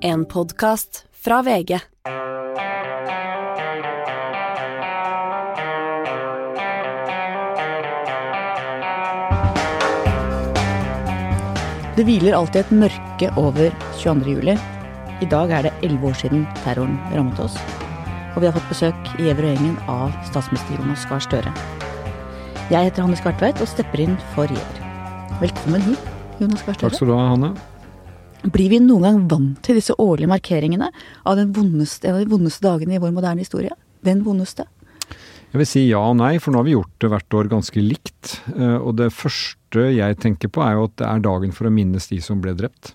En podkast fra VG. Det hviler alltid et mørke over 22. juli. I dag er det elleve år siden terroren rammet oss. Og vi har fått besøk i Gjever og gjengen av statsminister Jonas Gahr Støre. Jeg heter Hanne Skartveit og stepper inn for Gjever. Velkommen hit, Jonas Gahr Støre. Takk skal du ha, Hanne. Blir vi noen gang vant til disse årlige markeringene av vondeste, de vondeste dagene i vår moderne historie? Den vondeste? Jeg vil si ja og nei, for nå har vi gjort det hvert år ganske likt. Eh, Og det første jeg tenker på er jo at det er dagen for å minnes de som ble drept.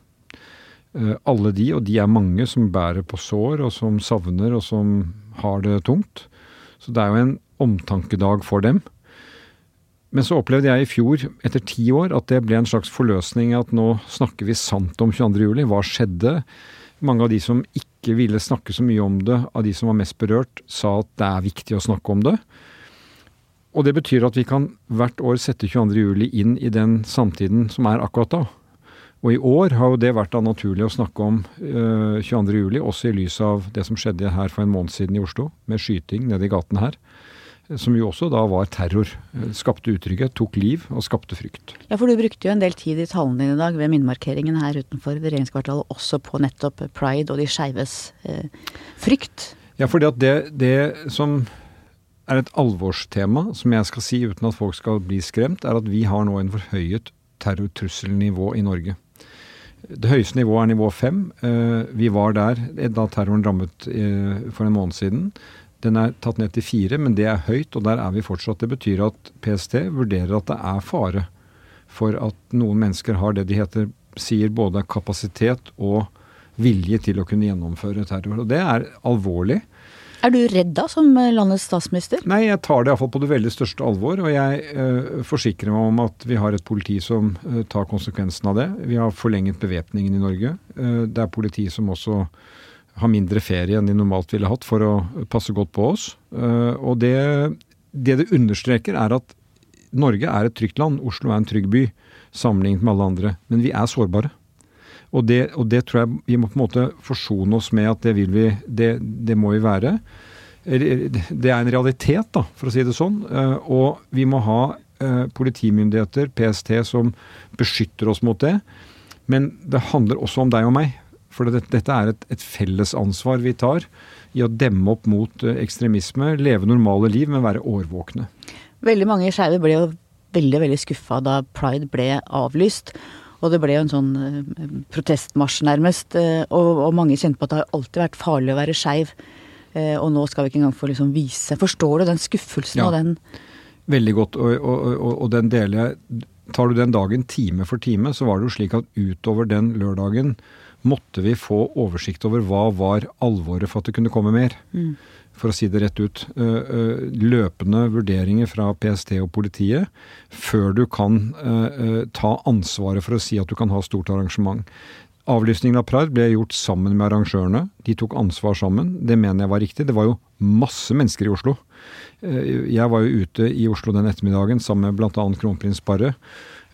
Eh, Alle de, og de er mange, som bærer på sår, og som savner, og som har det tungt. Så det er jo en omtankedag for dem. Men så opplevde jeg i fjor, etter ti år, at det ble en slags forløsning at nå snakker vi sant om 22. juli. Hva skjedde? Mange av de som ikke ville snakke så mye om det, av de som var mest berørt, sa at det er viktig å snakke om det. Og det betyr at vi kan hvert år sette 22. juli inn i den samtiden som er akkurat da. Og i år har jo det vært da naturlig å snakke om eh, 22. juli, også i lys av det som skjedde her for en måned siden i Oslo, med skyting nede i gaten her. Eh, Som jo også da var terror. Eh, Skapte utrygghet, tok liv og skapte frykt. Ja, for du brukte jo en del tid i talen din i dag ved minnemarkeringen her utenfor regjeringskvartalet også på nettopp pride og de skeives eh, frykt. Ja, fordi at det, det som er et alvorstema, som jeg skal si uten at folk skal bli skremt, er at vi har nå en forhøyet terrortrusselnivå i Norge. Det høyeste nivået er nivå fem. Eh, Vi var der da terroren rammet eh, for en måned siden. Den er tatt ned til fire, men det er høyt, og der er vi fortsatt. Det betyr at PST vurderer at det er fare for at noen mennesker har det de heter, sier både kapasitet og vilje til å kunne gjennomføre terror. Og det er alvorlig. Er du redd da, som landets statsminister? Nei, jeg tar det iallfall på det veldig største alvor. Og jeg eh, forsikrer meg om at vi har et politi som eh, tar konsekvensen av det. Vi har forlenget bevæpningen i Norge. Eh, det er politi som også har mindre ferie enn de normalt ville hatt for å passe godt på oss. Eh, og det, det det understreker, er at Norge er et trygt land. Oslo er en trygg by sammenlignet med alle andre. Men vi er sårbare. Og det, og det tror jeg vi må på en måte forsone oss med at det vil vi, det, det må vi være. Det er en realitet, da, for å si det sånn. Eh, Og vi må ha eh, politimyndigheter, PST, som beskytter oss mot det. Men det handler også om deg og meg. For dette, dette er et, et felles ansvar vi tar i å demme opp mot eh, ekstremisme, leve normale liv, men være årvåkne. Veldig mange skeive ble jo veldig, veldig skuffa da pride ble avlyst. Og det ble jo en sånn eh, protestmarsj, nærmest. eh, Og, og mange kjente på at det har alltid vært farlig å være skeiv. Og nå skal vi ikke engang få liksom vise Forstår du den skuffelsen Ja. og den Veldig godt, og, og, og, og den deler jeg. Tar du den dagen time for time, så var det jo slik at utover den lørdagen måtte vi få oversikt over hva var alvoret for at det kunne komme mer. For å si det rett ut. Eh, eh, Løpende vurderinger fra PST og politiet før du kan eh, ta ansvaret for å si at du kan ha stort arrangement. Avlysningen av Pride ble gjort sammen med arrangørene. De tok ansvar sammen. Det mener jeg var riktig. Det var jo masse mennesker i Oslo. Jeg var jo ute i Oslo den ettermiddagen sammen med bl.a. kronprins Barre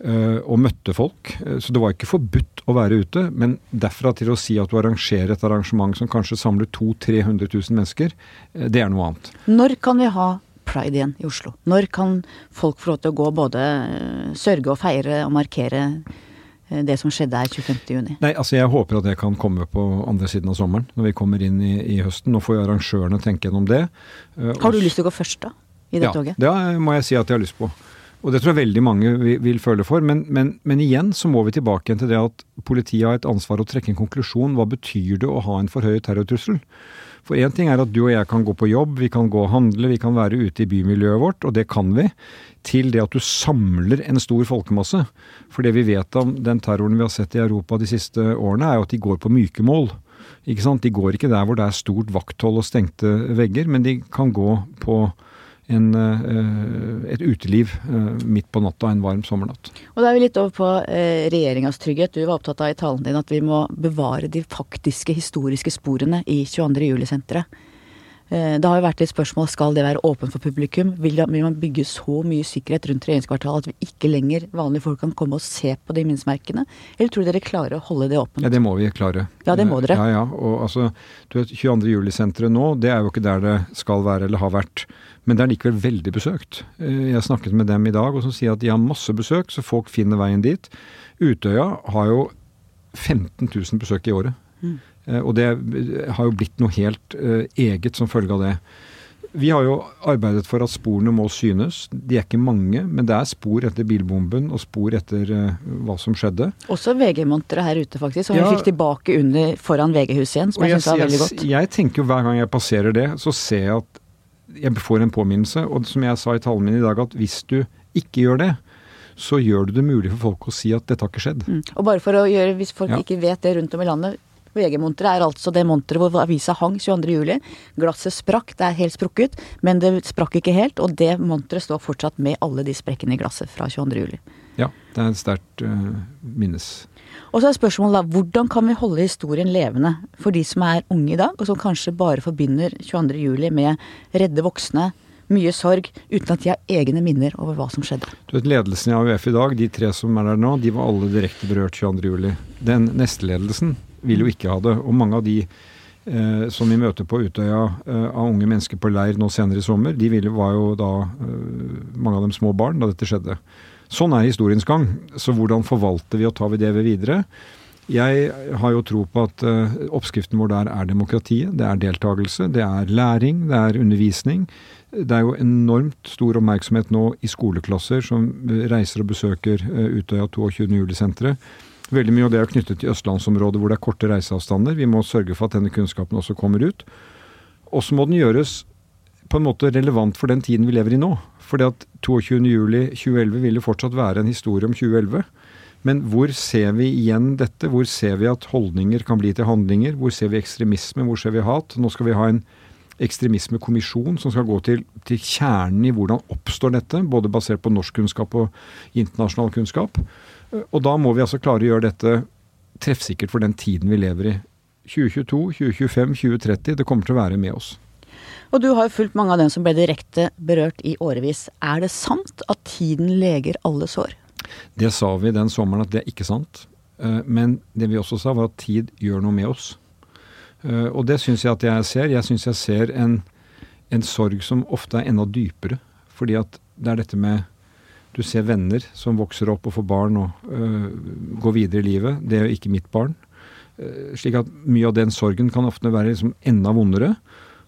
og møtte folk. Eh, Så det var ikke forbudt å være ute. Men derfra til å si at du arrangerer et arrangement som kanskje samler 200 000-300 000 mennesker, eh, det er noe annet. Når kan vi ha pride igjen i Oslo? Når kan folk få lov til å gå både eh, sørge og feire og markere eh, det som skjedde her 25. juni? Nei, altså Jeg håper at det kan komme på andre siden av sommeren, når vi kommer inn i, i høsten. Nå får jo arrangørene tenke gjennom det. Eh, Har du lyst til å gå først, da? I det ja, toget? det må jeg si at jeg har lyst på. Og det tror jeg veldig mange vil, føle for. Men, men, men igjen så må vi tilbake igjen til det at politiet har et ansvar å trekke en konklusjon. Hva betyr det å ha en forhøyet terrortrussel? For én ting er at du og jeg kan gå på jobb, vi kan gå og handle, vi kan være ute i bymiljøet vårt, og det kan vi. Til det at du samler en stor folkemasse. For det vi vet om den terroren vi har sett i Europa de siste årene, er jo at de går på myke mål. Ikke sant? De går ikke der hvor det er stort vakthold og stengte vegger, men de kan gå på en, eh, et uteliv eh, midt på natta en varm sommernatt. Og da er vi litt over på eh, regjeringas trygghet. Du var opptatt av i talen din at vi må bevare de faktiske historiske sporene i 22. juli-senteret. Eh, det har jo vært litt spørsmål skal det være åpent for publikum. Vil, man bygge så mye sikkerhet rundt regjeringskvartalet at vi ikke lenger vanlige folk kan komme og se på de minnesmerkene? Eller tror dere klarer å holde det åpent? Ja, det må vi klare. Ja, det må dere. Ja, ja. Og altså, du vet, 22. juli-senteret nå, det er jo ikke der det skal være eller har vært. Men det er likevel veldig besøkt. Jeg jeg snakket med dem i dag, og som sier at de har masse besøk, så folk finner veien dit. Utøya har jo 15 000 besøk i året. Mm. Eh, og det har jo blitt noe helt uh, eget som følge av det. Vi har jo arbeidet for at sporene må synes. De er ikke mange, men det er spor etter bilbomben og spor etter uh, hva som skjedde. Også VG-monteret her ute, faktisk, som ja, vi fikk tilbake under, foran VG-huset igjen. Som jeg, jeg syns var veldig godt. Jeg tenker jo hver gang jeg passerer det, så ser jeg at jeg får en påminnelse. Og som jeg sa i talen min i dag, at hvis du ikke gjør det, så gjør du det mulig for folk å si at dette har ikke skjedd. Mm. Og bare for å gjøre, hvis folk ja. ikke vet det rundt om i landet, VG-monteret er altså det monteret hvor avisa hang 22.07. Glasset sprakk, det er helt sprukket, men det sprakk ikke helt. Og det monteret står fortsatt med alle de sprekkene i glasset fra 22.07. Ja, det er sterkt uh, minnes. Og så er spørsmålet da, hvordan kan vi holde historien levende for de som er unge i dag, og som kanskje bare forbinder 22.07. med redde voksne, mye sorg, uten at de har egne minner over hva som skjedde. Du vet, Ledelsen i AUF i dag, de tre som er der nå, de var alle direkte berørt 22.07. Den nestledelsen vil jo ikke ha det. Og mange av de eh, som vi møter på Utøya eh, av unge mennesker på leir nå senere i sommer, de ville, var jo da eh, mange av dem små barn da dette skjedde. Sånn er historiens gang. Så hvordan forvalter vi og tar vi det ved videre? Jeg har jo tro på at uh, oppskriften vår der er demokratiet. Det er deltakelse, det er læring, det er undervisning. Det er jo enormt stor oppmerksomhet nå i skoleklasser som reiser og besøker uh, Utøya 22. Veldig mye av det er knyttet til østlandsområdet hvor det er korte reiseavstander. Vi må sørge for at denne kunnskapen også kommer ut. Og så må den gjøres på en måte relevant for den tiden vi lever i nå. Fordi at 22.07.2011 vil jo fortsatt være en historie om 2011. Men hvor ser vi igjen dette? Hvor ser vi at holdninger kan bli til handlinger? Hvor ser vi ekstremisme? Hvor ser vi hat? Nå skal vi ha en ekstremismekommisjon som skal gå til, til kjernen i hvordan oppstår dette, både basert på norsk kunnskap og internasjonal kunnskap. Og da må vi altså klare å gjøre dette treffsikkert for den tiden vi lever i. 2022, 2025, 2030. Det kommer til å være med oss. Og du har jo fulgt mange av dem som ble direkte berørt i årevis. Er det sant at tiden leger alle sår? Det sa vi den sommeren at det er ikke sant. Eh, men det vi også sa var at tid gjør noe med oss. Eh, og det syns jeg at jeg ser. Jeg syns jeg ser en, en sorg som ofte er enda dypere. Fordi at det er dette med du ser venner som vokser opp og får barn og øh, går videre i livet. Det er jo ikke mitt barn. Uh, slik at mye av den sorgen kan ofte være liksom enda vondere.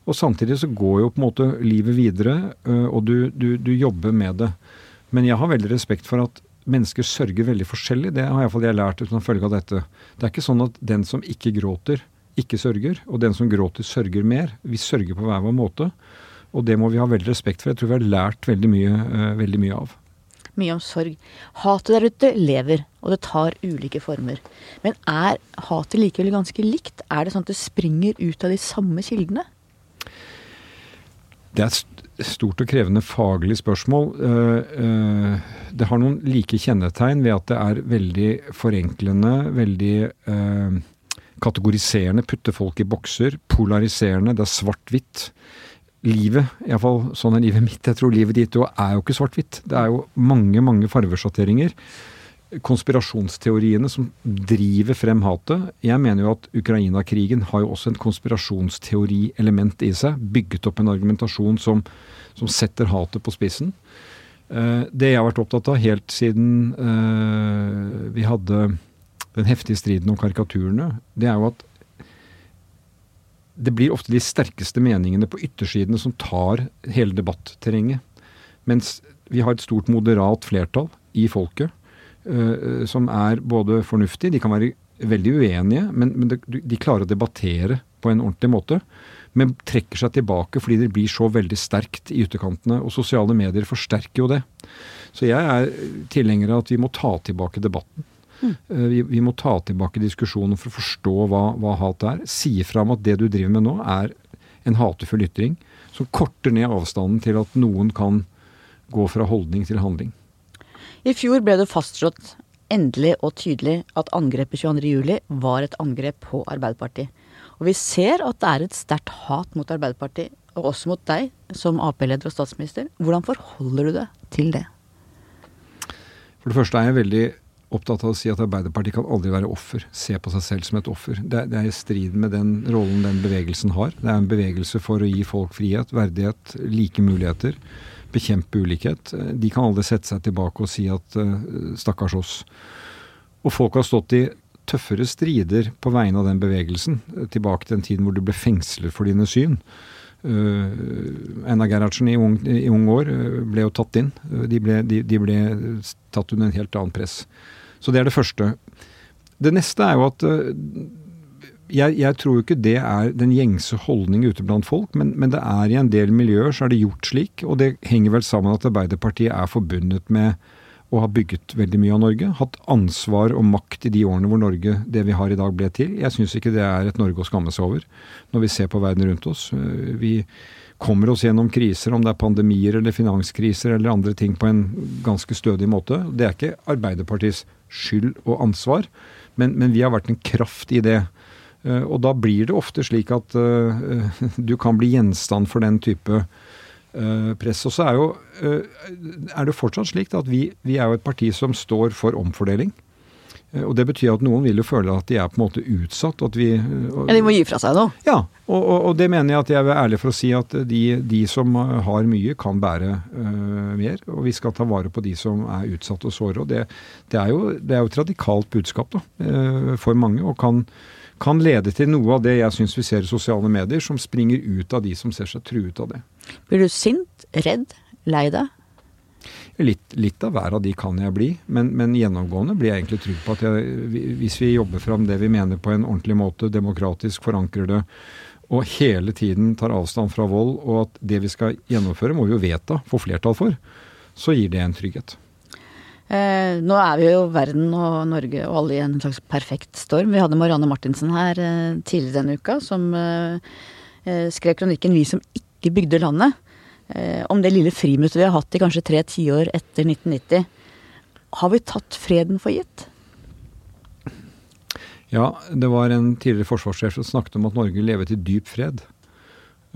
Og samtidig så går jo på en måte livet videre, øh, og du, du, du, jobber med det. Men jeg har veldig respekt for at mennesker sørger veldig forskjellig. Det har iallfall jeg lært uten å følge av dette. Det er ikke sånn at den som ikke gråter, ikke sørger, og den som gråter, sørger mer. Vi sørger på hver vår måte. Og det må vi ha veldig respekt for. Jeg tror vi har lært veldig mye, uh, veldig mye av mye om sorg. Hatet der ute lever, og det tar ulike former. Men er hatet likevel ganske likt? Er det sånn at det springer ut av de samme kildene? Det er et stort og krevende faglig spørsmål. Eh, eh, det har noen like kjennetegn ved at det er veldig forenklende, veldig eh, kategoriserende, putte folk i bokser, polariserende, det er svart-hvitt livet, iallfall sånn er livet mitt, jeg tror livet ditt òg, er jo ikke svart-hvitt. Det er jo mange, mange farvesjatteringer. Konspirasjonsteoriene som driver frem hatet. Jeg mener jo at Ukraina-krigen har jo også en konspirasjonsteorielement i seg. Bygget opp en argumentasjon som, som setter hatet på spissen. Uh, det jeg har vært opptatt av helt siden uh, vi hadde den heftige striden om karikaturene, det er jo at det blir ofte de sterkeste meningene på yttersidene som tar hele debatterrenget. Mens vi har et stort moderat flertall i folket uh, som er både fornuftig, de kan være veldig uenige, men, men de, de, klarer å debattere på en ordentlig måte. Men trekker seg tilbake fordi det blir så veldig sterkt i ytterkantene. Og sosiale medier forsterker jo det. Så jeg er tilhenger av at vi må ta tilbake debatten. Mm. Vi, vi, må ta tilbake diskusjonen for å forstå hva, hva hat er. Si fra om at det du driver med nå, er en hatefull ytring som korter ned avstanden til at noen kan gå fra holdning til handling. I fjor ble det fastslått endelig og tydelig at angrepet 22.07 var et angrep på Arbeiderpartiet. Og vi ser at det er et sterkt hat mot Arbeiderpartiet og også mot deg som Ap-leder og statsminister. Hvordan forholder du deg til det? For det første er jeg veldig opptatt av å si at Arbeiderpartiet kan aldri være offer. Se på seg selv som et offer. Det det er i strid med den rollen den bevegelsen har. Det er en bevegelse for å gi folk frihet, verdighet, like muligheter. Bekjempe ulikhet. De kan aldri sette seg tilbake og si at uh, stakkars oss. Og folk har stått i tøffere strider på vegne av den bevegelsen, tilbake til den tiden hvor du ble fengslet for dine syn. Uh, Einar Gerhardsen i, i ung år ble jo tatt inn. De, ble, de, de, ble, tatt under en helt annen press. Så det er det første. Det neste er jo at jeg, jeg tror jo ikke det er den gjengse holdning ute blant folk, men, men, det er i en del miljøer så er det gjort slik. Og det henger vel sammen at Arbeiderpartiet er forbundet med og har bygget veldig mye av Norge. Hatt ansvar og makt i de årene hvor Norge, det vi har i dag, ble til. Jeg syns ikke det er et Norge å skamme seg over når vi ser på verden rundt oss. Eh, vi kommer oss gjennom kriser, om det er pandemier eller finanskriser eller andre ting, på en ganske stødig måte. Det er ikke Arbeiderpartiets skyld og ansvar, men, men vi har vært en kraft i det. Eh, og da blir det ofte slik at uh, du kan bli gjenstand for den type uh, press. Og så er, jo, uh, er det fortsatt slik at vi, vi, er jo et parti som står for omfordeling. Eh, og Det betyr at noen vil jo føle at de er på en måte utsatt. At vi, ja, De må gi fra seg noe? Ja, og, og, og, det mener jeg at jeg er ærlig for å si at de, de som har mye, kan bære uh, mer. Og vi skal ta vare på de som er utsatt og såre. Og det, det, er jo, det er jo et radikalt budskap da, uh, for mange, og kan kan lede til noe av det jeg syns vi ser i sosiale medier, som springer ut av de som ser seg truet av det. Blir du sint, redd, lei deg? Litt, litt, av hver av de kan jeg bli, men, men, gjennomgående blir jeg egentlig trygg på at jeg, hvis vi jobber fram det vi mener på en ordentlig måte, demokratisk forankrer det, og hele tiden tar avstand fra vold, og at det vi skal gjennomføre må vi jo vedta, få flertall for, så gir det en trygghet. Eh, nå er vi jo verden og Norge og alle i en slags perfekt storm. Vi hadde Marianne Martinsen her eh, tidligere denne uka, som eh, eh skrev kronikken 'Vi som ikke bygde landet'. Eh, om det lille friminuttet vi har hatt i kanskje tre tiår etter 1990. Har vi tatt freden for gitt? Ja, det var en tidligere forsvarssjef som snakket om at Norge levet i dyp fred.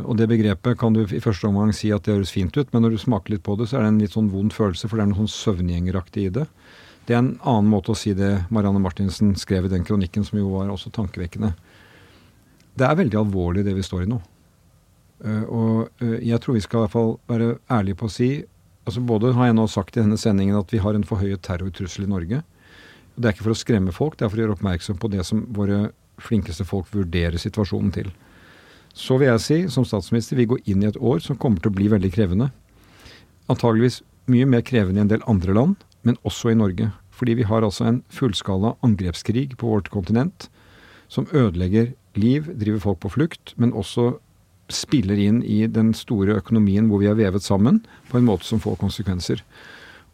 Og det begrepet kan du i første omgang si at det høres fint ut, men når du smaker litt på det, så er det en litt sånn vond følelse, for det er noe sånn søvngjengeraktig i det. Det er en annen måte å si det Marianne Martinsen skrev i den kronikken, som jo var også tankevekkende. Det er veldig alvorlig det vi står i nå. Eh, og eh, jeg tror vi skal i hvert fall være ærlige på å si altså Både har jeg nå sagt i denne sendingen at vi har en forhøyet terrortrussel i Norge. Det er ikke for å skremme folk, det er for å gjøre oppmerksom på det som våre flinkeste folk vurderer situasjonen til. Så vil jeg si, som statsminister, vi går inn i et år som kommer til å bli veldig krevende. Antageligvis mye mer krevende i en del andre land, men også i Norge. Fordi vi har altså en fullskala angrepskrig på vårt kontinent som ødelegger liv, driver folk på flukt, men også spiller inn i den store økonomien hvor vi er vevet sammen, på en måte som får konsekvenser.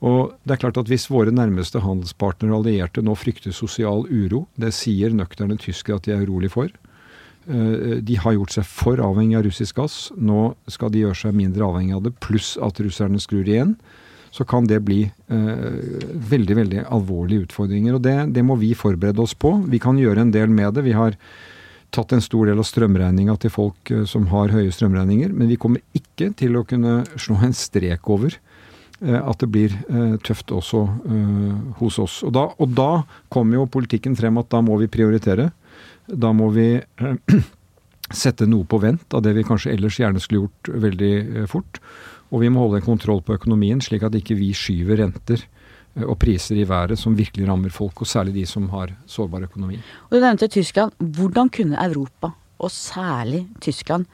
Og det er klart at Hvis våre nærmeste handelspartnere og allierte nå frykter sosial uro, det sier nøkterne tyskere at de er urolig for, Eh, de har gjort seg for avhengig av russisk gass. Nå skal de gjøre seg mindre avhengig av det, pluss at russerne skrur igjen. Så kan det bli eh, veldig veldig alvorlige utfordringer. og det, det, må vi forberede oss på. Vi kan gjøre en del med det. Vi har tatt en stor del av strømregninga til folk eh, som har høye strømregninger. Men vi kommer ikke til å kunne slå en strek over eh, at det blir eh, tøft også hos oss. Og da, og da kommer jo politikken frem at da må vi prioritere. Da må vi sette noe på vent av det vi kanskje ellers gjerne skulle gjort veldig fort. Og vi må holde en kontroll på økonomien, slik at ikke vi skyver renter og priser i været som virkelig rammer folk, og særlig de som har sårbar økonomi. Og Du nevnte Tyskland. Hvordan kunne Europa, og særlig Tyskland,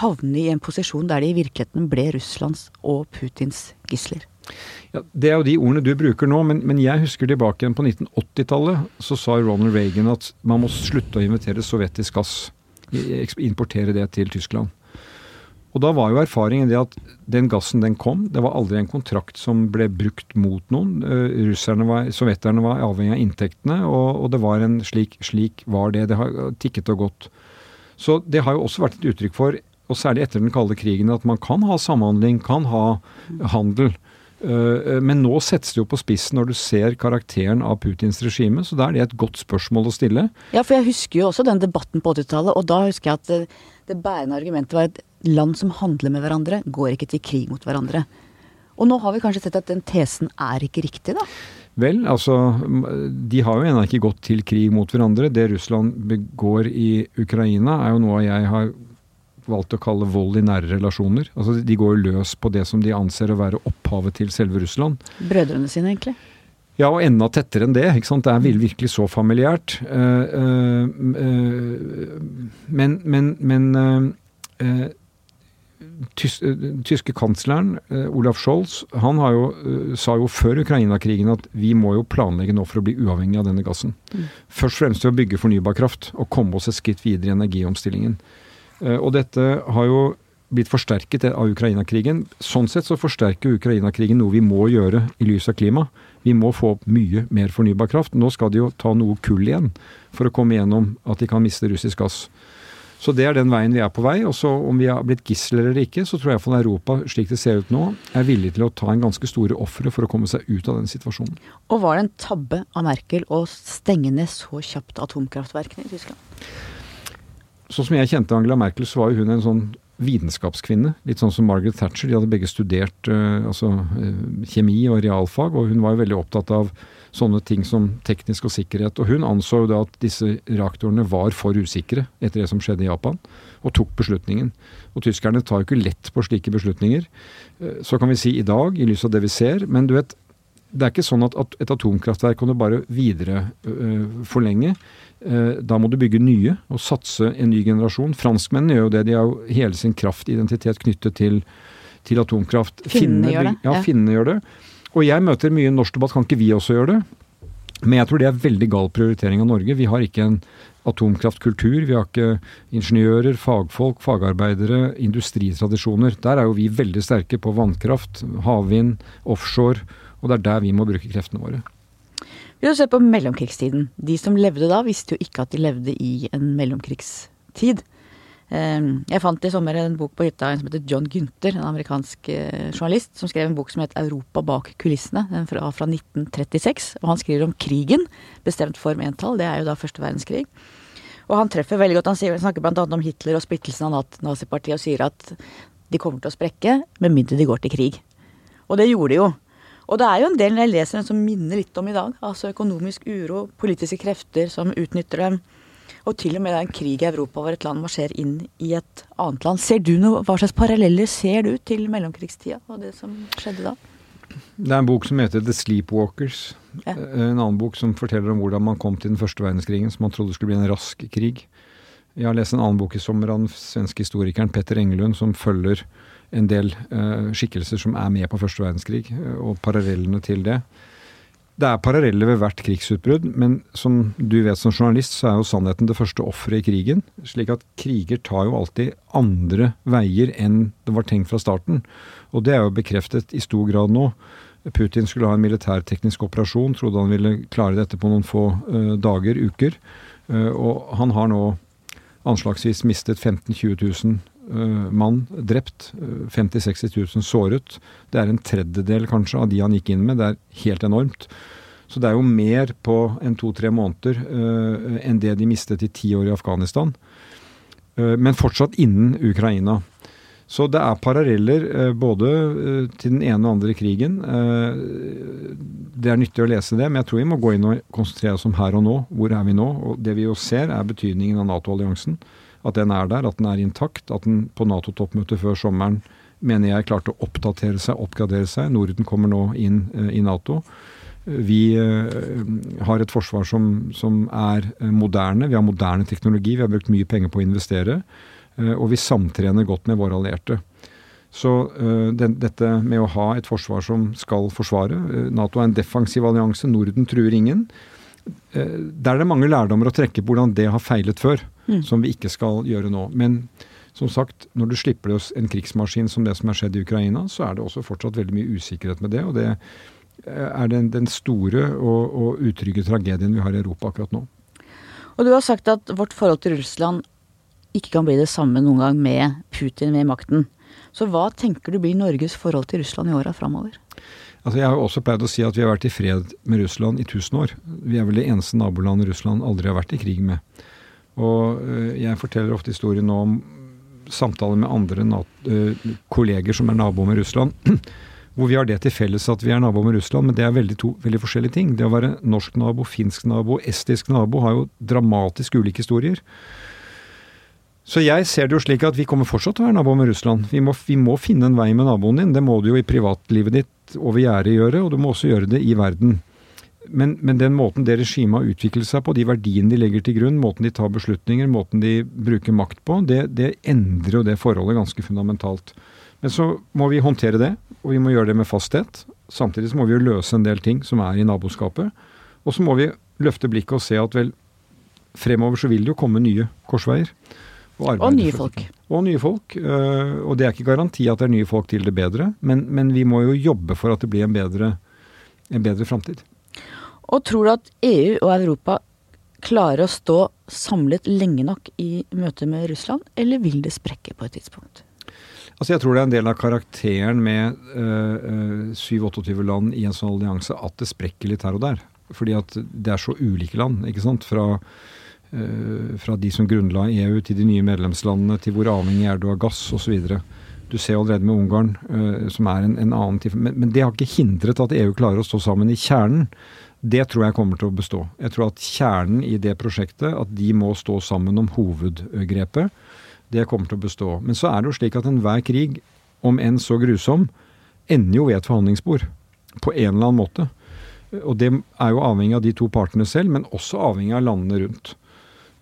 havne i en posisjon der de i virkeligheten ble Russlands og Putins gisler? Ja, Det er jo de ordene du bruker nå, men, men jeg husker tilbake igjen på 1980-tallet. Så sa Ronald Reagan at man må slutte å invitere sovjetisk gass. Importere det til Tyskland. Og da var jo erfaringen det at den gassen den kom, det var aldri en kontrakt som ble brukt mot noen. Uh, russerne var, Sovjeterne var avhengig av inntektene, og, og, det var en slik, slik var det. Det har tikket og gått. Så det har jo også vært et uttrykk for, og særlig etter den kalde krigen, at man kan ha samhandling, kan ha handel. Eh, men nå settes det jo på spissen når du ser karakteren av Putins regime, så da er det et godt spørsmål å stille. Ja, for jeg husker jo også den debatten på 80-tallet, og da husker jeg at det bærende argumentet var at land som handler med hverandre, går ikke til krig mot hverandre. Og nå har vi kanskje sett at den tesen er ikke riktig, da? Vel, altså De har jo ennå ikke gått til krig mot hverandre. Det Russland begår i Ukraina, er jo noe jeg har valgt å kalle vold i nære relasjoner. Altså De går jo løs på det som de anser å være opphavet til selve Russland. Brødrene sine, egentlig? Ja, og enda tettere enn det. ikke sant? Det er virkelig så familiært. Uh, uh, uh, men, men, men tyske kansleren Olaf Scholz han jo, sa jo før Ukraina-krigen at vi må jo planlegge nå for å bli uavhengig av denne gassen. Mm. Først og fremst til å bygge fornybar kraft og komme oss et skritt videre i energiomstillingen. Og dette har jo blitt forsterket av Ukraina-krigen. Sånn sett så forsterker Ukraina-krigen noe vi må gjøre i lys av klima. Vi må få opp mye mer fornybar kraft. Nå skal de jo ta noe kull igjen for å komme gjennom at de kan miste russisk gass. Så det er den veien vi er på vei. Og så om vi har blitt gisler eller ikke, så tror jeg iallfall Europa, slik det ser ut nå, er villig til å ta en ganske store ofre for å komme seg ut av den situasjonen. Og var det en tabbe av Merkel å stenge ned så kjapt atomkraftverkene i Tyskland? Sånn som jeg kjente Angela Merkel, så var jo hun en sånn vitenskapskvinne. Litt sånn som Margaret Thatcher. De hadde begge studert uh, altså, uh, kjemi og realfag, og hun var jo veldig opptatt av sånne ting som teknisk og sikkerhet. Og hun anså jo da at disse reaktorene var for usikre etter det som skjedde i Japan, og tok beslutningen. Og tyskerne tar jo ikke lett på slike beslutninger. Uh, så kan vi si i dag, i lys av det vi ser, men du vet, det er ikke sånn at et atomkraftverk kan du bare videre forlenge. Eh, da må du bygge nye og satse en ny generasjon. Franskmennene gjør jo det. De har jo hele sin kraftidentitet knyttet til, til atomkraft. Finnene gjør det. Ja, finnene gjør det. Og jeg møter mye norsk debatt. Kan ikke vi også gjøre det? Men jeg tror det er veldig gal prioritering av Norge. Vi har ikke en atomkraftkultur. Vi har ikke ingeniører, fagfolk, fagarbeidere, industritradisjoner. Der er jo vi veldig sterke på vannkraft, havvind, offshore. Og det er der vi må bruke kreftene våre. Vi har sett på mellomkrigstiden. De som levde da, visste jo ikke at de levde i en mellomkrigstid. Ehm, jeg fant i sommer en bok på hytta en som heter John Gunther, en amerikansk eh, journalist, som skrev en bok som het 'Europa bak kulissene', den fra, fra 1936. Og han skriver om krigen, bestemt form entall, det er jo da første verdenskrig. Og han treffer veldig godt. Han, snakker bl.a. om Hitler og splittelsen av nazipartiet, og sier at de kommer til å sprekke med mindre de går til krig. Og det gjorde de jo. Og det er jo en del når jeg leser den som minner litt om i dag. Altså økonomisk uro, politiske krefter som utnytter dem. Og til og med det er en krig i Europa hvor et land marsjerer inn i et annet land. Ser du noe, Hva slags paralleller ser du til mellomkrigstida og det som skjedde da? Det er en bok som heter The Sleepwalkers. Ja. En annen bok som forteller om hvordan man kom til den første verdenskrigen, som man trodde skulle bli en rask krig. Jeg har lest en annen bok i sommer av den svenske historikeren Petter Engelund, som følger en del uh, skikkelser som er med på første verdenskrig, uh, og parallellene til det. Det er paralleller ved hvert krigsutbrudd, men som du vet som journalist, så er jo sannheten det første offeret i krigen. Slik at kriger tar jo alltid andre veier enn det var tenkt fra starten. Og det er jo bekreftet i stor grad nå. Putin skulle ha en militærteknisk operasjon, trodde han ville klare dette på noen få uh, dager, uker. og han har nå anslagsvis mistet 15 000-20 000 uh, mann drept, 50 000-60 000 såret. Det er en tredjedel kanskje av de han gikk inn med. Det er helt enormt. Så det er jo mer på enn to-tre måneder uh, enn det de mistet i ti år i Afghanistan. Uh, men fortsatt innen Ukraina. Så det er paralleller både til den ene og andre krigen. Det er nyttig å lese det, men jeg tror vi må gå inn og konsentrere oss om her og nå. Hvor er vi nå? Og det vi jo ser, er betydningen av Nato-alliansen at den er der, at den er intakt. At den på Nato-toppmøtet før sommeren mener jeg klarte å oppdatere seg, oppgradere seg. Norden kommer nå inn uh, i Nato. Vi uh, har et forsvar som, som er uh, moderne. Vi har moderne teknologi. Vi har brukt mye penger på å investere. og vi samtrener godt med våre allierte. Så den, dette med å ha et forsvar som skal forsvare Nato er en defensiv allianse. Norden truer ingen. Der er det mange lærdommer å trekke på hvordan det har feilet før mm. som vi ikke skal gjøre nå. Men som sagt, når du slipper løs en krigsmaskin som det som har skjedd i Ukraina, så er det også fortsatt veldig mye usikkerhet med det. Og det er den, den store og, og utrygge tragedien vi har i Europa akkurat nå. Og du har sagt at vårt forhold til Russland ikke kan bli det samme noen gang med Putin ved makten. Så hva tenker du blir Norges forhold til Russland i åra framover? Altså jeg har jo også pleid å si at vi har vært i fred med Russland i tusen år. Vi er vel det eneste nabolandet Russland aldri har vært i krig med. Og eh, jeg forteller ofte historien nå om samtaler med andre uh, kolleger som er naboer med Russland, hvor vi har det til felles at vi er naboer med Russland, men det er veldig, to veldig forskjellige ting. Det å være norsk nabo, finsk nabo, estisk nabo har jo dramatisk ulike historier. Så jeg ser det jo slik at vi kommer fortsatt til å være nabo med Russland. Vi må, vi må, finne en vei med naboen din. Det må du jo i privatlivet ditt over gjerdet gjøre, og du må også gjøre det i verden. Men, men, den måten det regimet har utviklet seg på, de verdiene de legger til grunn, måten de tar beslutninger, måten de bruker makt på, det, det endrer jo det forholdet ganske fundamentalt. Men så må vi håndtere det, og vi må gjøre det med fasthet. Samtidig så må vi jo løse en del ting som er i naboskapet. Og så må vi løfte blikket og se at vel, fremover så vil det jo komme nye korsveier. Og, og nye folk. Og nye folk. Øh, og det er ikke garanti at det er nye folk til det bedre, men, men vi må jo jobbe for at det blir en bedre, en bedre framtid. Og tror du at EU og Europa klarer å stå samlet lenge nok i møte med Russland, eller vil det sprekke på et tidspunkt? Altså Jeg tror det er en del av karakteren med øh, 27-28 land i en sånn allianse at det sprekker litt her og der. Fordi at det er så ulike land. ikke sant? Fra, fra de som grunnla EU, til de nye medlemslandene, til hvor avhengig er du av gass osv. Du ser allerede med Ungarn, øh, som er en, en annen type Men, men, det har ikke hindret at EU klarer å stå sammen i kjernen. Det tror jeg kommer til å bestå. Jeg tror at kjernen i det prosjektet, at de må stå sammen om hovedgrepet, det kommer til å bestå. Men så er det jo slik at enhver krig, om enn så grusom, ender jo ved et forhandlingsbord. På en eller annen måte. Og det er jo avhengig av de to partene selv, men også avhengig av landene rundt.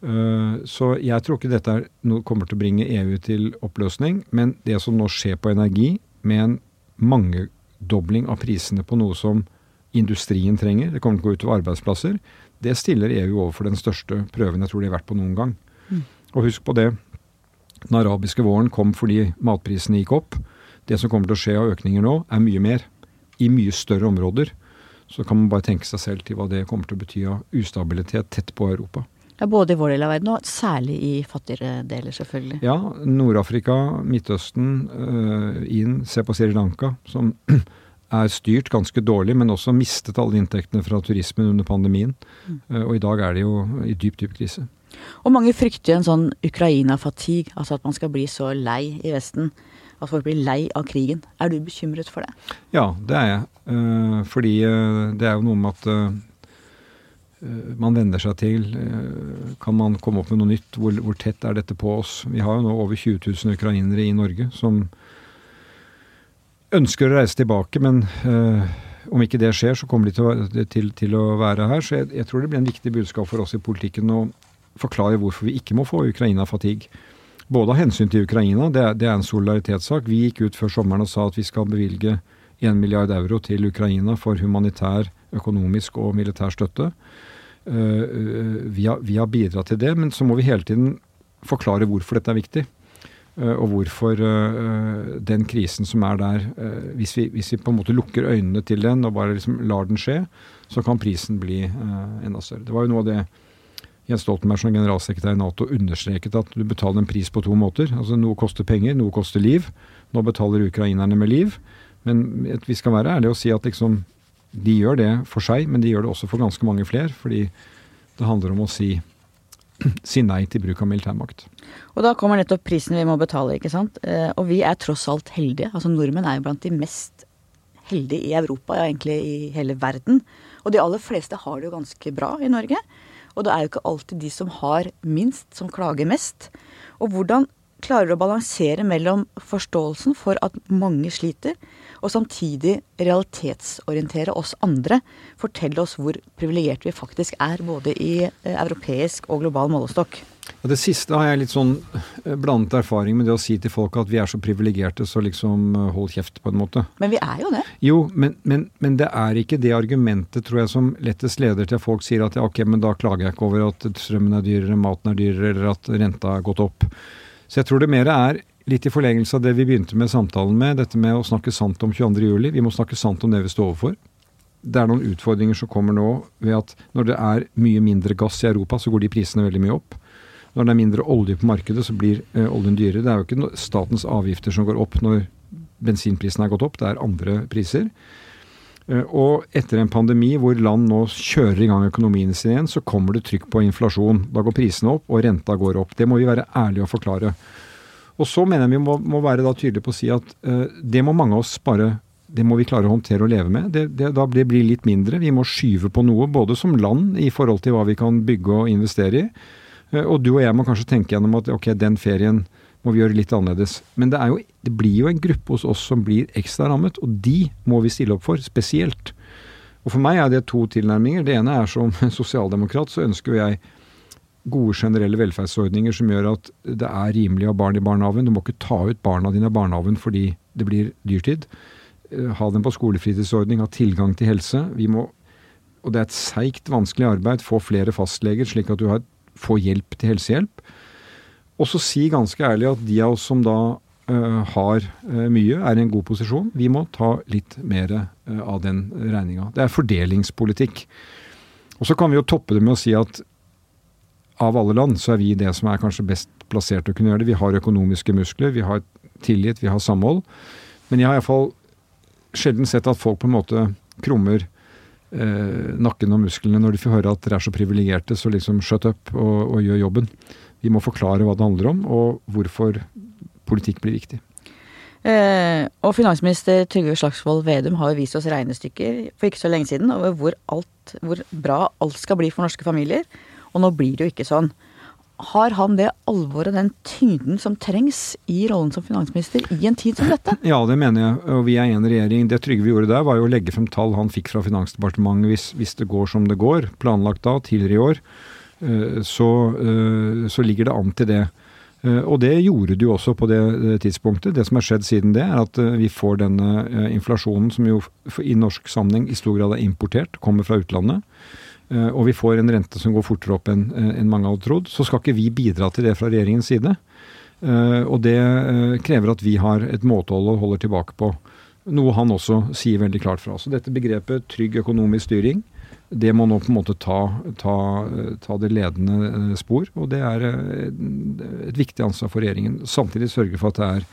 Eh, så jeg tror ikke dette kommer til å bringe EU til oppløsning. Men det som nå skjer på energi, med en mangedobling av prisene på noe som industrien trenger, det kommer til å gå utover arbeidsplasser, det stiller EU overfor den største prøven jeg tror de har vært på noen gang. Mm. Og husk på det, den arabiske våren kom fordi matprisene gikk opp. Det som kommer til å skje av økninger nå, er mye mer. I mye større områder. Så kan man bare tenke seg selv til hva det kommer til å bety av ustabilitet tett på Europa. Både i vår del av verden og særlig i fattigere deler, selvfølgelig. Ja, Nord-Afrika, Midtøsten, øh, inn. Se på Sri Lanka, som er styrt ganske dårlig, men også mistet alle inntektene fra turismen under pandemien. Mm. Uh, og i dag er de jo i dyp, dyp krise. Og mange frykter en sånn Ukraina-fatigue, altså at man skal bli så lei i Vesten. At folk blir lei av krigen. Er du bekymret for det? Ja, det er jeg. Uh, fordi det er jo noe med at man venner seg til. Kan man komme opp med noe nytt? Hvor, hvor, tett er dette på oss? Vi har jo nå over 20 000 ukrainere i Norge som ønsker å reise tilbake, men øh, om ikke det skjer, så kommer de til å, til, til å være her. Så jeg, jeg, tror det blir en viktig budskap for oss i politikken å forklare hvorfor vi ikke må få Ukraina-fatigue. Både av hensyn til Ukraina, det er, det er en solidaritetssak. Vi gikk ut før sommeren og sa at vi skal bevilge 1 milliard euro til Ukraina for humanitær, økonomisk og militær støtte. Uh, vi, har, vi har bidratt til det, men så må vi hele tiden forklare hvorfor dette er viktig. Eh, og hvorfor den krisen som er der hvis, vi, hvis, vi, på en måte lukker øynene til den og bare liksom lar den skje, så kan prisen bli enda større. Det var jo noe av det Jens Stoltenberg som generalsekretær i Nato understreket, at du betaler en pris på to måter. Altså Noe koster penger, noe koster liv. Nå betaler ukrainerne med liv. Men vi skal være ærlige og si at liksom, de gjør det for seg, men de gjør det også for ganske mange flere. Fordi det handler om å si si nei til bruk av militærmakt. Og da kommer nettopp prisen vi må betale, ikke sant. Eh, og vi er tross alt heldige. Altså nordmenn er jo blant de mest heldige i Europa, ja egentlig i hele verden. Og de aller fleste har det jo ganske bra i Norge. Og det er jo ikke alltid de som har minst, som klager mest. Og hvordan klarer du å balansere mellom forståelsen for at mange sliter, og samtidig realitetsorientere oss andre. Fortelle oss hvor privilegerte vi faktisk er, både i eh, europeisk og global målestokk. Det siste har jeg litt sånn eh, blandet erfaring med det å si til folk at vi er så privilegerte, så liksom eh, hold kjeft, på en måte. Men vi er jo det. Jo, men, men, men, det er ikke det argumentet, tror jeg, som lettest leder til at folk sier at ja, ok, men da klager jeg ikke over at strømmen er dyrere, maten er dyrere, eller at renta har gått opp. Så jeg tror det mer er litt i forlengelse av det vi begynte med samtalen med, dette med å snakke sant om 22.07. Vi må snakke sant om det vi står overfor. Det er noen utfordringer som kommer nå ved at når det er mye mindre gass i Europa, så går de prisene veldig mye opp. Når det er mindre olje på markedet, så blir ø, oljen dyrere. Det er jo ikke statens avgifter som går opp når bensinprisen er gått opp, det er andre priser. Eh, og etter en pandemi hvor land nå kjører i gang økonomien sin igjen, så kommer det trykk på inflasjon. Da går prisene opp, og renta går opp. Det må vi være ærlige og forklare. Og så mener jeg vi må, må være da tydelige på å si at uh, det må mange av oss bare det må vi klare å håndtere og leve med. Det, det, da blir det litt mindre. Vi må skyve på noe, både som land i forhold til hva vi kan bygge og investere i. Uh, og du og jeg må kanskje tenke gjennom at ok, den ferien må vi gjøre litt annerledes. Men det, jo, det blir jo en gruppe hos oss som blir ekstra rammet, og de må vi stille opp for, spesielt. Og For meg er det to tilnærminger. Det ene er som sosialdemokrat så ønsker jo jeg gode generelle velferdsordninger som gjør at det er rimelig å ha barn i barnehagen. Du må ikke ta ut barna dine av barnehagen fordi det blir dyrtid. Eh, ha dem på skolefritidsordning, ha tilgang til helse. Vi må, og det er et seigt, vanskelig arbeid, få flere fastleger, slik at du har, får hjelp til helsehjelp. Og så si ganske ærlig at de av oss som da uh, har uh, mye, er i en god posisjon. Vi må ta litt mer uh, av den regninga. Det er fordelingspolitikk. Og så kan vi jo toppe det med å si at av alle land, så er vi det som er kanskje best plassert til å kunne gjøre det. Vi har økonomiske muskler, vi har tillit, vi har samhold. Men jeg har iallfall sjelden sett at folk på en måte krummer eh, nakken og musklene når de får høre at dere er så privilegerte, så liksom shut up og, og, gjør jobben. Vi må forklare hva det handler om, og hvorfor politikk blir viktig. Eh, og finansminister Trygve Slagsvold Vedum har jo vist oss regnestykker for ikke så lenge siden over hvor, alt, hvor bra alt skal bli for norske familier. Og nå blir det jo ikke sånn. Har han det alvoret, den tyngden som trengs i rollen som finansminister i en tid som dette? Ja, det mener jeg. Og vi er en regjering. Det Trygve gjorde der, var jo å legge frem tall han fikk fra Finansdepartementet hvis, hvis det går som det går, planlagt da, tidligere i år. Eh, så, eh, så ligger det an til det. Eh, og det gjorde det jo også på det tidspunktet. Det som har skjedd siden det, er at vi får denne inflasjonen som jo i norsk sammenheng i stor grad er importert, kommer fra utlandet. Eh, og vi får en rente som går fortere opp enn eh, en mange hadde trodd, så skal ikke vi bidra til det fra regjeringens side. Eh, og det krever at vi har et måtehold og holder tilbake på. Noe han også sier veldig klart fra. Så dette begrepet trygg økonomisk styring, det må nå på en måte ta, ta, ta det ledende spor. Og det er et viktig ansvar for regjeringen. Samtidig sørge for at det er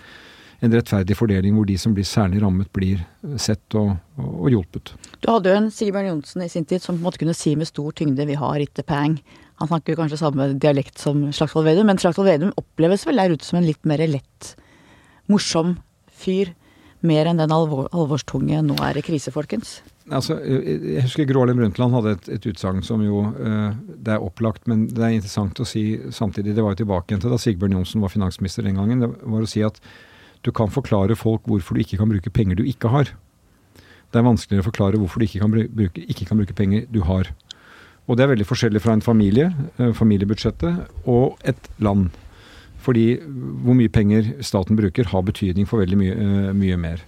en rettferdig fordeling hvor de som blir særlig rammet, blir sett og, og, og hjulpet. Du hadde jo en Sigbjørn Johnsen i sin tid som på en måte kunne si med stor tyngde 'vi har ikke peng'. Han snakker jo kanskje samme dialekt som Slagsvold Vedum, men Slagsvold Vedum oppleves vel der ute som en litt mer lett, morsom fyr. Mer enn den alvor, alvorstunge 'nå er det krise', folkens. Altså, jeg husker Gro Harlem Brundtland hadde et, et utsagn som jo Det er opplagt, men det er interessant å si samtidig. Det var jo tilbake igjen til da Sigbjørn Johnsen var finansminister den gangen. Det var å si at du kan forklare folk hvorfor du ikke kan bruke penger du ikke har. Det er vanskeligere å forklare hvorfor du ikke kan bruke, ikke kan bruke penger du har. Og det er veldig forskjellig fra en familie, eh, familiebudsjettet, og et land. Fordi hvor mye penger staten bruker, har betydning for veldig mye, eh, mye mer.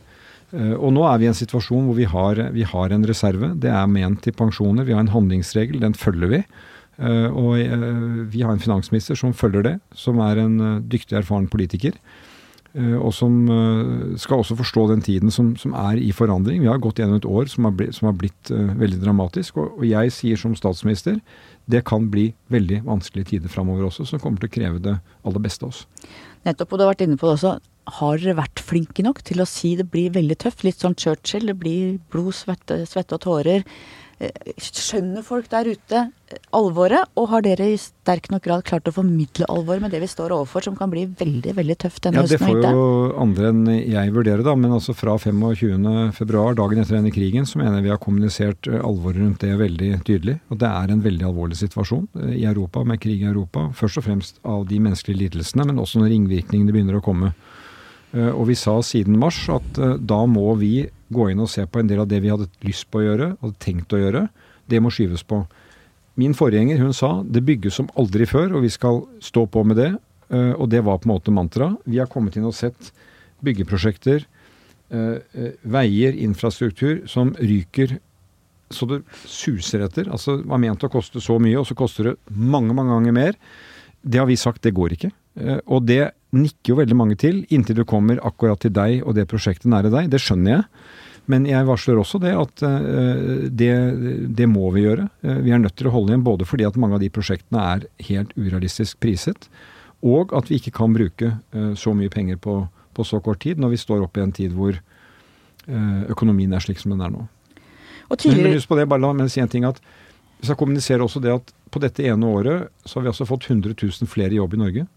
Eh, og nå er vi i en situasjon hvor vi har, vi har, en reserve. Det er ment til pensjoner. Vi har en handlingsregel, den følger vi. Og vi har en finansminister som følger det, som er en dyktig, erfaren politiker. Eh, og som eh, skal også forstå den tiden som, som, er i forandring. Vi har gått gjennom et år som har blitt, som har blitt uh, veldig dramatisk. Og, og, jeg sier som statsminister det kan bli veldig vanskelige tider framover også, som kommer til å kreve det aller beste av oss. Nettopp, og du har vært inne på det også. Har dere vært flinke nok til å si det blir veldig tøft? Litt sånn Churchill, det blir blod, svette, svette og tårer. Eh, skjønner folk der ute eh, alvoret, og har dere i sterk nok grad klart å formidle alvoret med det vi står overfor, som kan bli veldig veldig tøft denne høsten? Ja, Det får jo andre enn jeg vurdere, da. Men altså fra 25.2, dagen etter denne krigen, så mener jeg vi har kommunisert eh, alvoret rundt det veldig tydelig. Og det er en veldig alvorlig situasjon i Europa, med krig i Europa. Først og fremst av de menneskelige lidelsene, men også når ringvirkningene begynner å komme. Og vi sa siden mars at da må vi gå inn og se på en del av det vi hadde lyst på å gjøre, hadde tenkt å gjøre. Det må skyves på. Min forgjenger hun sa det bygges som aldri før, og vi skal stå på med det. Eh, og det var på en måte mantra. Vi har kommet inn og sett byggeprosjekter, eh, eh, veier, infrastruktur, som ryker så det suser etter. Altså var ment å koste så mye, og så koster det mange, mange ganger mer. Det har vi sagt, det går ikke. Og det nikker jo veldig mange til, inntil du kommer akkurat til deg og det prosjektet nære deg. Det skjønner jeg. Men jeg varsler også det at eh, det, det, må vi gjøre. Eh, vi er nødt til å holde igjen både fordi at mange av de prosjektene er helt urealistisk priset, og at vi ikke kan bruke eh, så mye penger på, på så kort tid, når vi står oppe i en tid hvor økonomien er slik som den er nå. Tidligere... Men husk på det, bare la meg si en ting at vi skal kommunisere også det at på dette ene året så har vi altså fått 100 000 flere i jobb i Norge.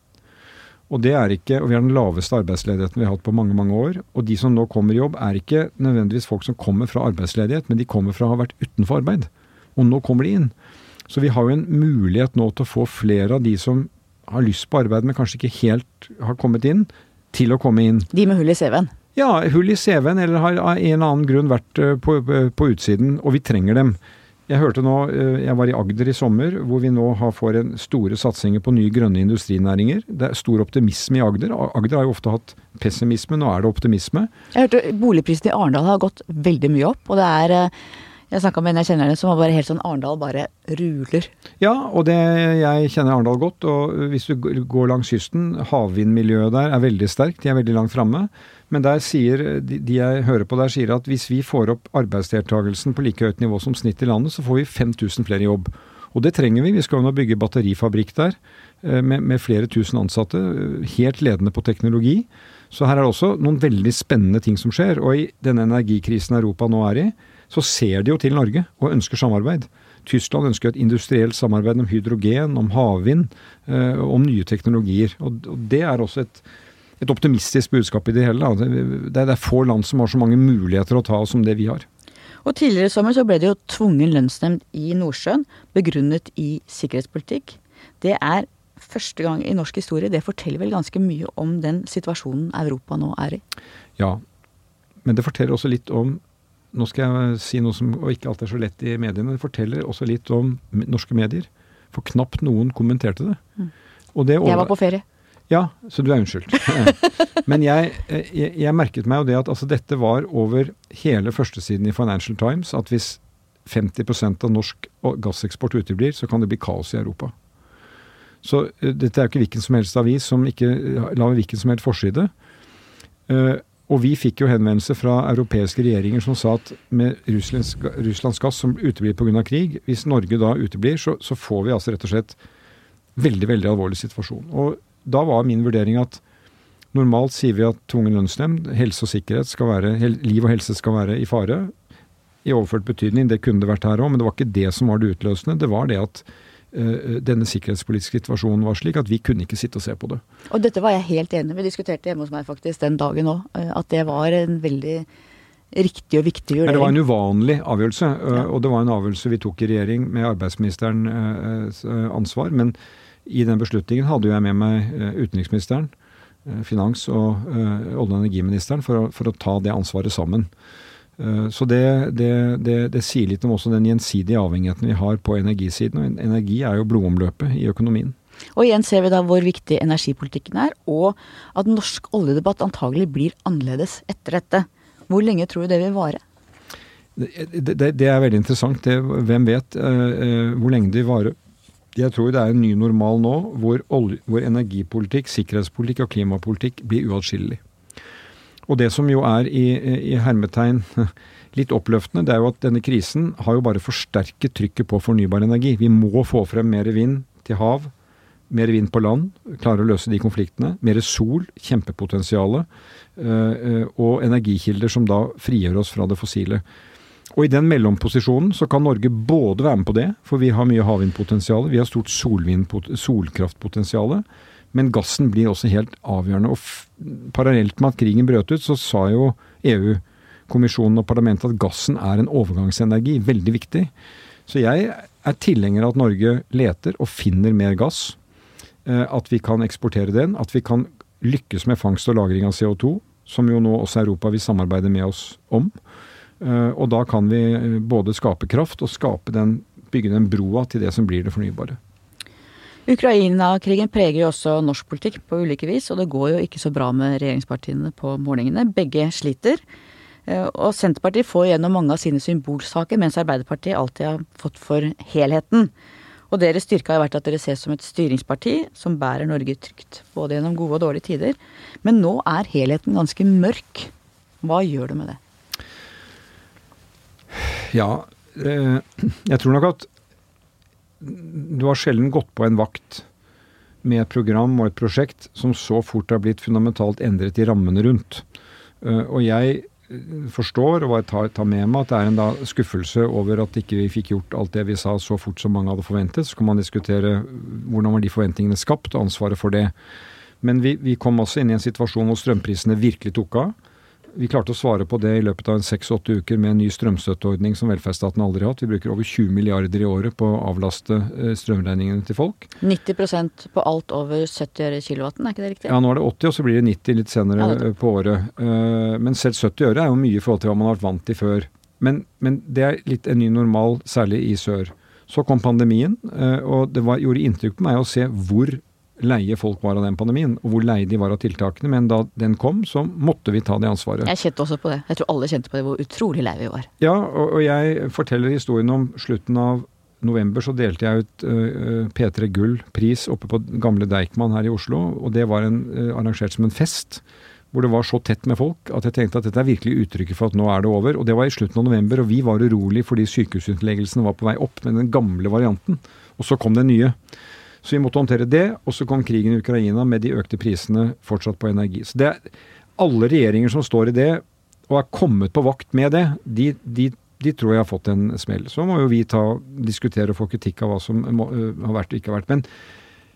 Og det er ikke, og vi har den laveste arbeidsledigheten vi har hatt på mange mange år. Og de som nå kommer i jobb, er ikke nødvendigvis folk som kommer fra arbeidsledighet, men de kommer fra å ha vært utenfor arbeid. Og nå kommer de inn. Så vi har jo en mulighet nå til å få flere av de som har lyst på arbeid, men kanskje ikke helt har kommet inn, til å komme inn. De med hull i CV-en? Ja, hull i CV-en, eller har av en eller annen grunn vært eh, på, på utsiden, og vi trenger dem. Jeg hørte nå, eh, jeg var i Agder i sommer, hvor vi nå har, får en store satsinger på nye grønne industrinæringer. Det er stor optimisme i Agder. Agder har jo ofte hatt pessimisme, nå er det optimisme. Jeg hørte boligprisene i Arendal har gått veldig mye opp, og det er eh, jeg snakka med en jeg kjenner det, som var bare helt sånn Arendal bare ruler. Ja, og det, jeg kjenner Arendal godt. Og hvis du går langs kysten, havvindmiljøet der er veldig sterkt. De er veldig langt framme. Men der sier, de, jeg hører på der sier at hvis vi får opp arbeidsdeltakelsen på like høyt nivå som snitt i landet, så får vi 5000 flere i jobb. Og det trenger vi. Vi skal jo nå bygge batterifabrikk der eh, med, med, flere tusen ansatte. Helt ledende på teknologi. Så her er det også noen veldig spennende ting som skjer. Og i denne energikrisen Europa nå er i, så ser de jo til Norge og ønsker samarbeid. Tyskland ønsker et industrielt samarbeid om hydrogen, om havvind, eh, om nye teknologier. Og, og det er også et et optimistisk budskap i det hele. Det er, det er få land som har så mange muligheter å ta som det vi har. Og Tidligere i sommer så ble det jo tvungen lønnsnemnd i Nordsjøen, begrunnet i sikkerhetspolitikk. Det er første gang i norsk historie. Det forteller vel ganske mye om den situasjonen Europa nå er i? Ja, men det forteller også litt om Nå skal jeg si noe som og ikke alltid er så lett i mediene. Det forteller også litt om norske medier. For knapt noen kommenterte det. Mm. det jeg var på ferie. Ja, så du er unnskyldt. Men jeg, jeg, jeg, merket meg jo det at altså, dette var over hele førstesiden i Financial Times at hvis 50% av norsk gasseksport uteblir, så kan det bli kaos i Europa. Så uh, dette er jo ikke hvilken som helst avis som ikke lager hvilken som helst forside. Uh, og vi fikk jo henvendelse fra europeiske regjeringer som sa at med Russlands, Russlands gass som uteblir pga. krig, hvis Norge da uteblir, så, så, får vi altså rett og slett veldig, veldig alvorlig situasjon. Og da var min vurdering at normalt sier vi at tvungen lønnsnemnd, helse og sikkerhet skal være, liv og helse skal være i fare. I overført betydning, det kunne det vært her òg, men det var ikke det som var det utløsende. Det var det at uh, denne sikkerhetspolitiske situasjonen var slik at vi kunne ikke sitte og se på det. Og dette var jeg helt enig i. Vi diskuterte hjemme hos meg faktisk den dagen òg, uh, at det var en veldig riktig og viktig vurdering. Det var en uvanlig avgjørelse, ja. og det var en avgjørelse vi tok i regjering med arbeidsministerens ansvar. men i den beslutningen hadde jo jeg med meg eh, utenriksministeren, eh, finans- og eh, olje- og energiministeren for å, for å, ta det ansvaret sammen. Så det, det, det, det, sier litt om også den gjensidige avhengigheten vi har på energisiden. Og energi er jo blodomløpet i økonomien. Og igjen ser vi da hvor viktig energipolitikken er, og at norsk oljedebatt antagelig blir annerledes etter dette. Hvor lenge tror du det vil vare? Det, det er veldig interessant. hvem vet hvor lenge det vil vare. Jeg tror det er en ny normal nå, hvor, olje, hvor energipolitikk, sikkerhetspolitikk og klimapolitikk blir uatskillelig. Og det som jo er i, i, hermetegn litt oppløftende, det er jo at denne krisen har jo bare forsterket trykket på fornybar energi. Vi må få frem mer vind til hav, mer vind på land, klare å løse de konfliktene. Mer sol, kjempepotensialet. Eh, eh, og energikilder som da frigjør oss fra det fossile. Og i den mellomposisjonen så kan Norge både være med på det, for vi har mye havvindpotensial, vi har stort solkraftpotensial, men gassen blir også helt avgjørende. Og parallelt med at krigen brøt ut, så sa jo EU, kommisjonen og parlamentet at gassen er en overgangsenergi. Veldig viktig. Så jeg er tilhenger av at Norge leter og finner mer gass. Eh, at vi kan eksportere den. At vi kan lykkes med fangst og lagring av CO2, som jo nå også Europa vil samarbeide med oss om. Eh, og da kan vi eh, både skape kraft og skape den, bygge den broa til det som blir det fornybare. Ukraina-krigen preger jo også norsk politikk på ulike vis, og det går jo ikke så bra med regjeringspartiene på målingene. Begge sliter. Eh, og Senterpartiet får gjennom mange av sine symbolsaker, mens Arbeiderpartiet alltid har fått for helheten. Og deres styrke har vært at dere ses som et styringsparti som bærer Norge trygt, både gjennom gode og dårlige tider. Men nå er helheten ganske mørk. Hva gjør du med det? Ja, eh, jeg tror nok at du har sjelden gått på en vakt med et program og et prosjekt som så fort har blitt fundamentalt endret i rammene rundt. Eh, og jeg eh, forstår og tar, tar med meg at det er en da skuffelse over at ikke vi fikk gjort alt det vi sa så fort som mange hadde forventet. Så kan man diskutere hvordan var de forventningene skapt, og ansvaret for det. Men vi, vi kom også inn i en situasjon hvor strømprisene virkelig tok av. Vi klarte å svare på det i løpet av en seks-åtte uker med en ny strømstøtteordning som velferdsstaten aldri har hatt. Vi bruker over 20 milliarder i året på å avlaste eh, strømregningene til folk. 90% på alt over 70 øre kilowatten, er ikke det riktig? Ja, nå er det 80, og så blir det 90 litt senere Ja, på året. Eh, Men selv 70 øre er jo mye i forhold til hva man har vært vant til før. Men, men det er litt en ny normal, særlig i sør. Så kom pandemien, eh, og det var, gjorde inntrykk på meg å se hvor leie folk var av den pandemien, og hvor leie de var av tiltakene. Men da den kom, så måtte vi ta det ansvaret. Jeg kjente også på det. Jeg tror alle kjente på det, hvor utrolig lei vi var. Ja, og, og jeg forteller historien om slutten av november så delte jeg ut uh, P3 Gull-pris oppe på gamle Deichman her i Oslo. Og det var en, uh, arrangert som en fest. Hvor det var så tett med folk at jeg tenkte at dette er virkelig uttrykket for at nå er det over. Og det var i slutten av november, og vi var urolig fordi sykehusinnleggelsene var på vei opp med den gamle varianten. Og så kom den nye. Så vi måtte håndtere det, og så kom krigen i Ukraina med de økte prisene fortsatt på energi. Så det er alle regjeringer som står i det, og er kommet på vakt med det, de, de, de tror jeg har fått en smell. Så må jo vi ta, diskutere og få kritikk av hva som må, har vært og ikke har vært. Men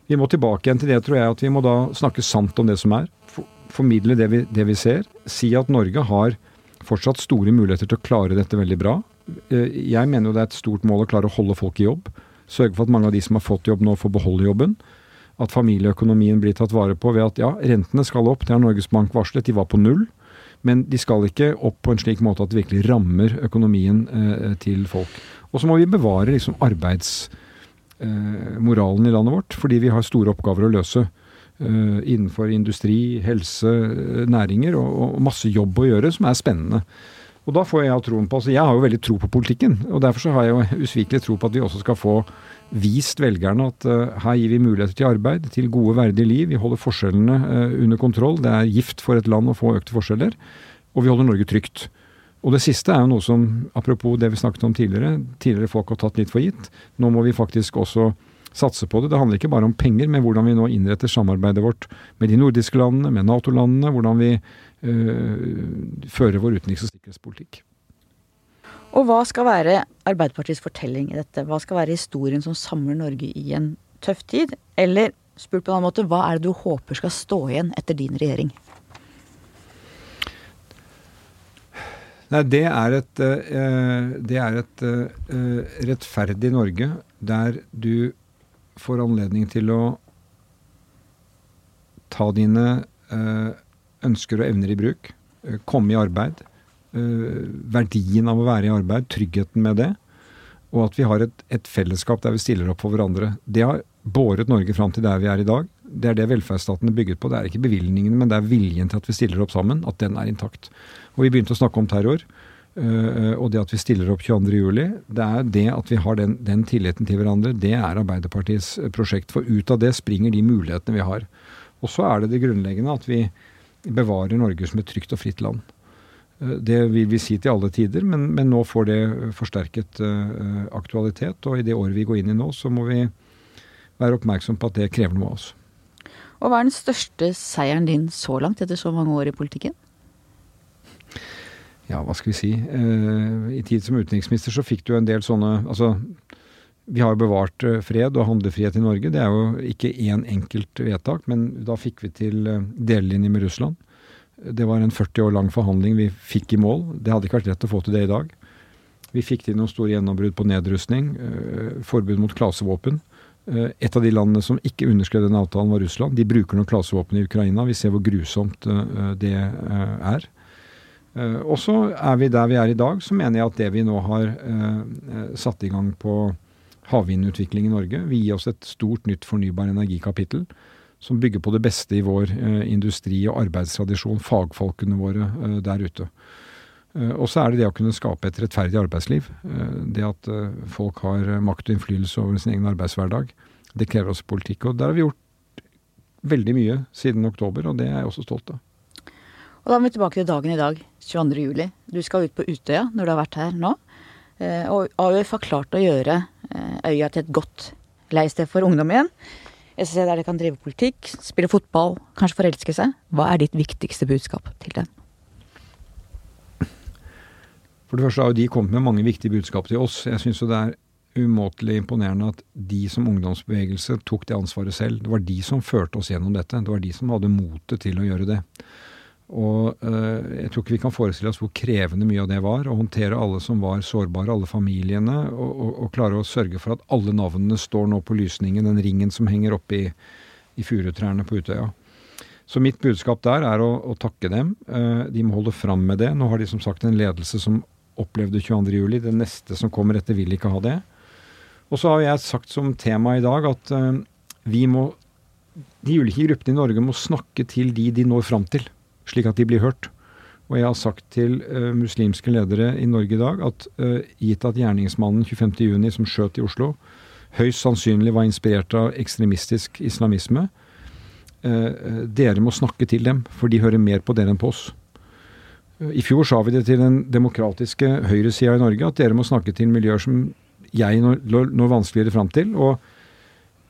vi må tilbake igjen til det, tror jeg, at vi må da snakke sant om det som er. For, formidle det vi, det vi ser. Si at Norge har fortsatt store muligheter til å klare dette veldig bra. Jeg mener jo det er et stort mål å klare å holde folk i jobb. Sørge for at mange av de som har fått jobb nå, får beholde jobben. At familieøkonomien blir tatt vare på ved at ja, rentene skal opp. Det har Norges Bank varslet. De var på null. Men de skal ikke opp på en slik måte at det virkelig rammer økonomien eh, til folk. Og så må vi bevare liksom arbeidsmoralen i landet vårt, fordi vi har store oppgaver å løse. eh, innenfor industri, helse, eh, næringer og masse jobb å gjøre som er spennende. Og da får jeg troen på, altså Jeg har jo veldig tro på politikken, og derfor så har jeg jo usvikelig tro på at vi også skal få vist velgerne at uh, her gir vi muligheter til arbeid, til gode, verdige liv. Vi holder forskjellene uh, under kontroll. Det er gift for et land å få økte forskjeller. Og vi holder Norge trygt. Og det siste er jo noe som, apropos det vi snakket om tidligere, tidligere folk har tatt litt for gitt. Nå må vi faktisk også satse på det. Det handler ikke bare om penger, men hvordan vi nå innretter samarbeidet vårt med de nordiske landene, med Nato-landene. Hvordan vi fører vår utenriks- og sikkerhetspolitikk. Og hva skal være Arbeiderpartiets fortelling i dette? Hva skal være historien som samler Norge i en tøff tid? Eller spurt på en annen måte, hva er det du håper skal stå igjen etter din regjering? Nei, det er et, eh, det er et eh, rettferdig Norge der du får anledning til å ta dine eh, ønsker og evner i bruk, eh, komme i arbeid, eh, verdien av å være i arbeid, tryggheten med det, og at vi har et, et fellesskap der vi stiller opp for hverandre. Det har båret Norge fram til der vi er i dag. Det er det velferdsstaten er bygget på. Det er ikke bevilgningene, men det er viljen til at vi stiller opp sammen, at den er intakt. Og vi begynte å snakke om terror. øh, og det at vi stiller opp 22.07. Det er det at vi har den, den tilliten til hverandre. Det er Arbeiderpartiets prosjekt. For ut av det springer de mulighetene vi har. Og så er det det grunnleggende at vi bevarer Norge som et trygt og fritt land. Øh, Det vil vi si til alle tider, men, men nå får det forsterket øh, aktualitet. Og i det året vi går inn i nå, så må vi være oppmerksom på at det krever noe av oss. Og hva er den største seieren din så langt, etter så mange år i politikken? Ja, hva skal vi si. Eh, I tid som utenriksminister så fikk du en del sånne Altså, vi har jo bevart eh, fred og handlefrihet i Norge. Det er jo ikke én enkelt vedtak, men da fikk vi til eh, delelinje med Russland. Det var en 40 år lang forhandling vi fikk i mål. Det hadde ikke vært lett å få til det i dag. Vi fikk til noen store gjennombrudd på nedrustning, eh, forbud mot klasevåpen. Et av de landene som ikke underskrev den avtalen, var Russland. De bruker nå klasevåpen i Ukraina. Vi ser hvor grusomt det er. Og så er vi der vi er i dag, så mener jeg at det vi nå har satt i gang på havvindutvikling i Norge, vil gi oss et stort nytt fornybar energikapittel. Som bygger på det beste i vår eh, industri og arbeidstradisjon, fagfolkene våre eh, der ute. Eh, Og så er det det å kunne skape et rettferdig arbeidsliv. Det at folk har makt og innflytelse over sin egen arbeidshverdag. Det krever også politikk. Og der har vi gjort veldig mye siden oktober, og det er jeg også stolt av. Og da er vi tilbake til dagen i dag, 22. juli. Du skal ut på Utøya når du har vært her nå. Og AUF har klart å gjøre øya til et godt leiested for ungdom igjen. Et sted der de kan drive politikk, spille fotball, kanskje forelske seg. Hva er ditt viktigste budskap til dem? For det første har jo de kommet med mange viktige budskap til oss. Jeg syns jo det er umåtelig imponerende at de som ungdomsbevegelse tok det ansvaret selv. Det var de som førte oss gjennom dette. Det var de som hadde motet til å gjøre det. Og øh, jeg tror ikke vi kan forestille oss hvor krevende mye av det var. Å håndtere alle som var sårbare, alle familiene, og, og, og klare å sørge for at alle navnene står nå på lysningen, den ringen som henger oppe i, i furutrærne på Utøya. Så mitt budskap der er å, å takke dem. Eh, de må holde fram med det. Nå har de som sagt en ledelse som opplevde 22.07. Det neste som kommer etter, vil ikke ha det. Og så har jeg sagt som tema i dag at eh, vi må De ulike gruppene i Norge må snakke til de de når fram til slik at de blir hørt. Og jeg har sagt til uh, muslimske ledere i Norge i dag at uh, gitt at gjerningsmannen 25.6 som skjøt i Oslo, høyst sannsynlig var inspirert av ekstremistisk islamisme, uh, dere må snakke til dem, for de hører mer på dere enn på oss. I fjor sa vi det til den demokratiske høyresida i Norge, at dere må snakke til miljøer som jeg når, når vanskeligere fram til. og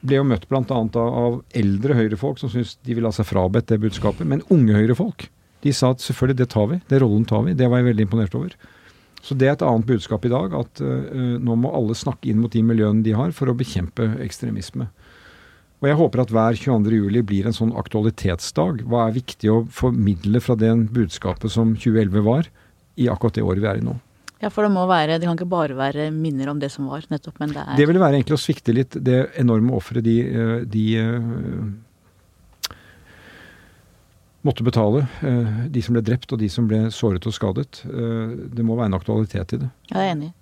ble jo møtt bl.a. av eldre høyrefolk som syntes de ville ha seg frabedt det budskapet. Men unge høyrefolk de sa at selvfølgelig, det tar vi. Det rollen tar vi. Det var jeg veldig imponert over. Så det er et annet budskap i dag, at uh, nå må alle snakke inn mot de miljøene de har for å bekjempe ekstremisme. Og jeg håper at hver 22.07 blir en sånn aktualitetsdag. Hva er viktig å formidle fra det budskapet som 2011 var, i akkurat det året vi er i nå? Ja, for det må være Det kan ikke bare være minner om det som var, nettopp, men det er Det ville være egentlig å svikte litt det enorme offeret de, eh, de uh, måtte betale. Uh, de som ble drept, og de som ble såret og skadet. Det må være en aktualitet i det. Ja, jeg er enig.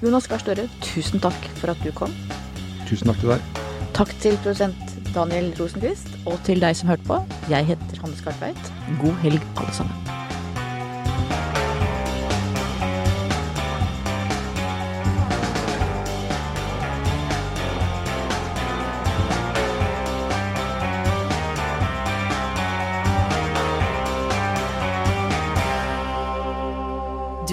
Jonas Gahr Støre, tusen takk for at du kom. Tusen takk til deg. Takk til produsent Daniel Rosenquist, og til deg som hørte på. Jeg heter Hanne Skartveit. God helg, alle sammen.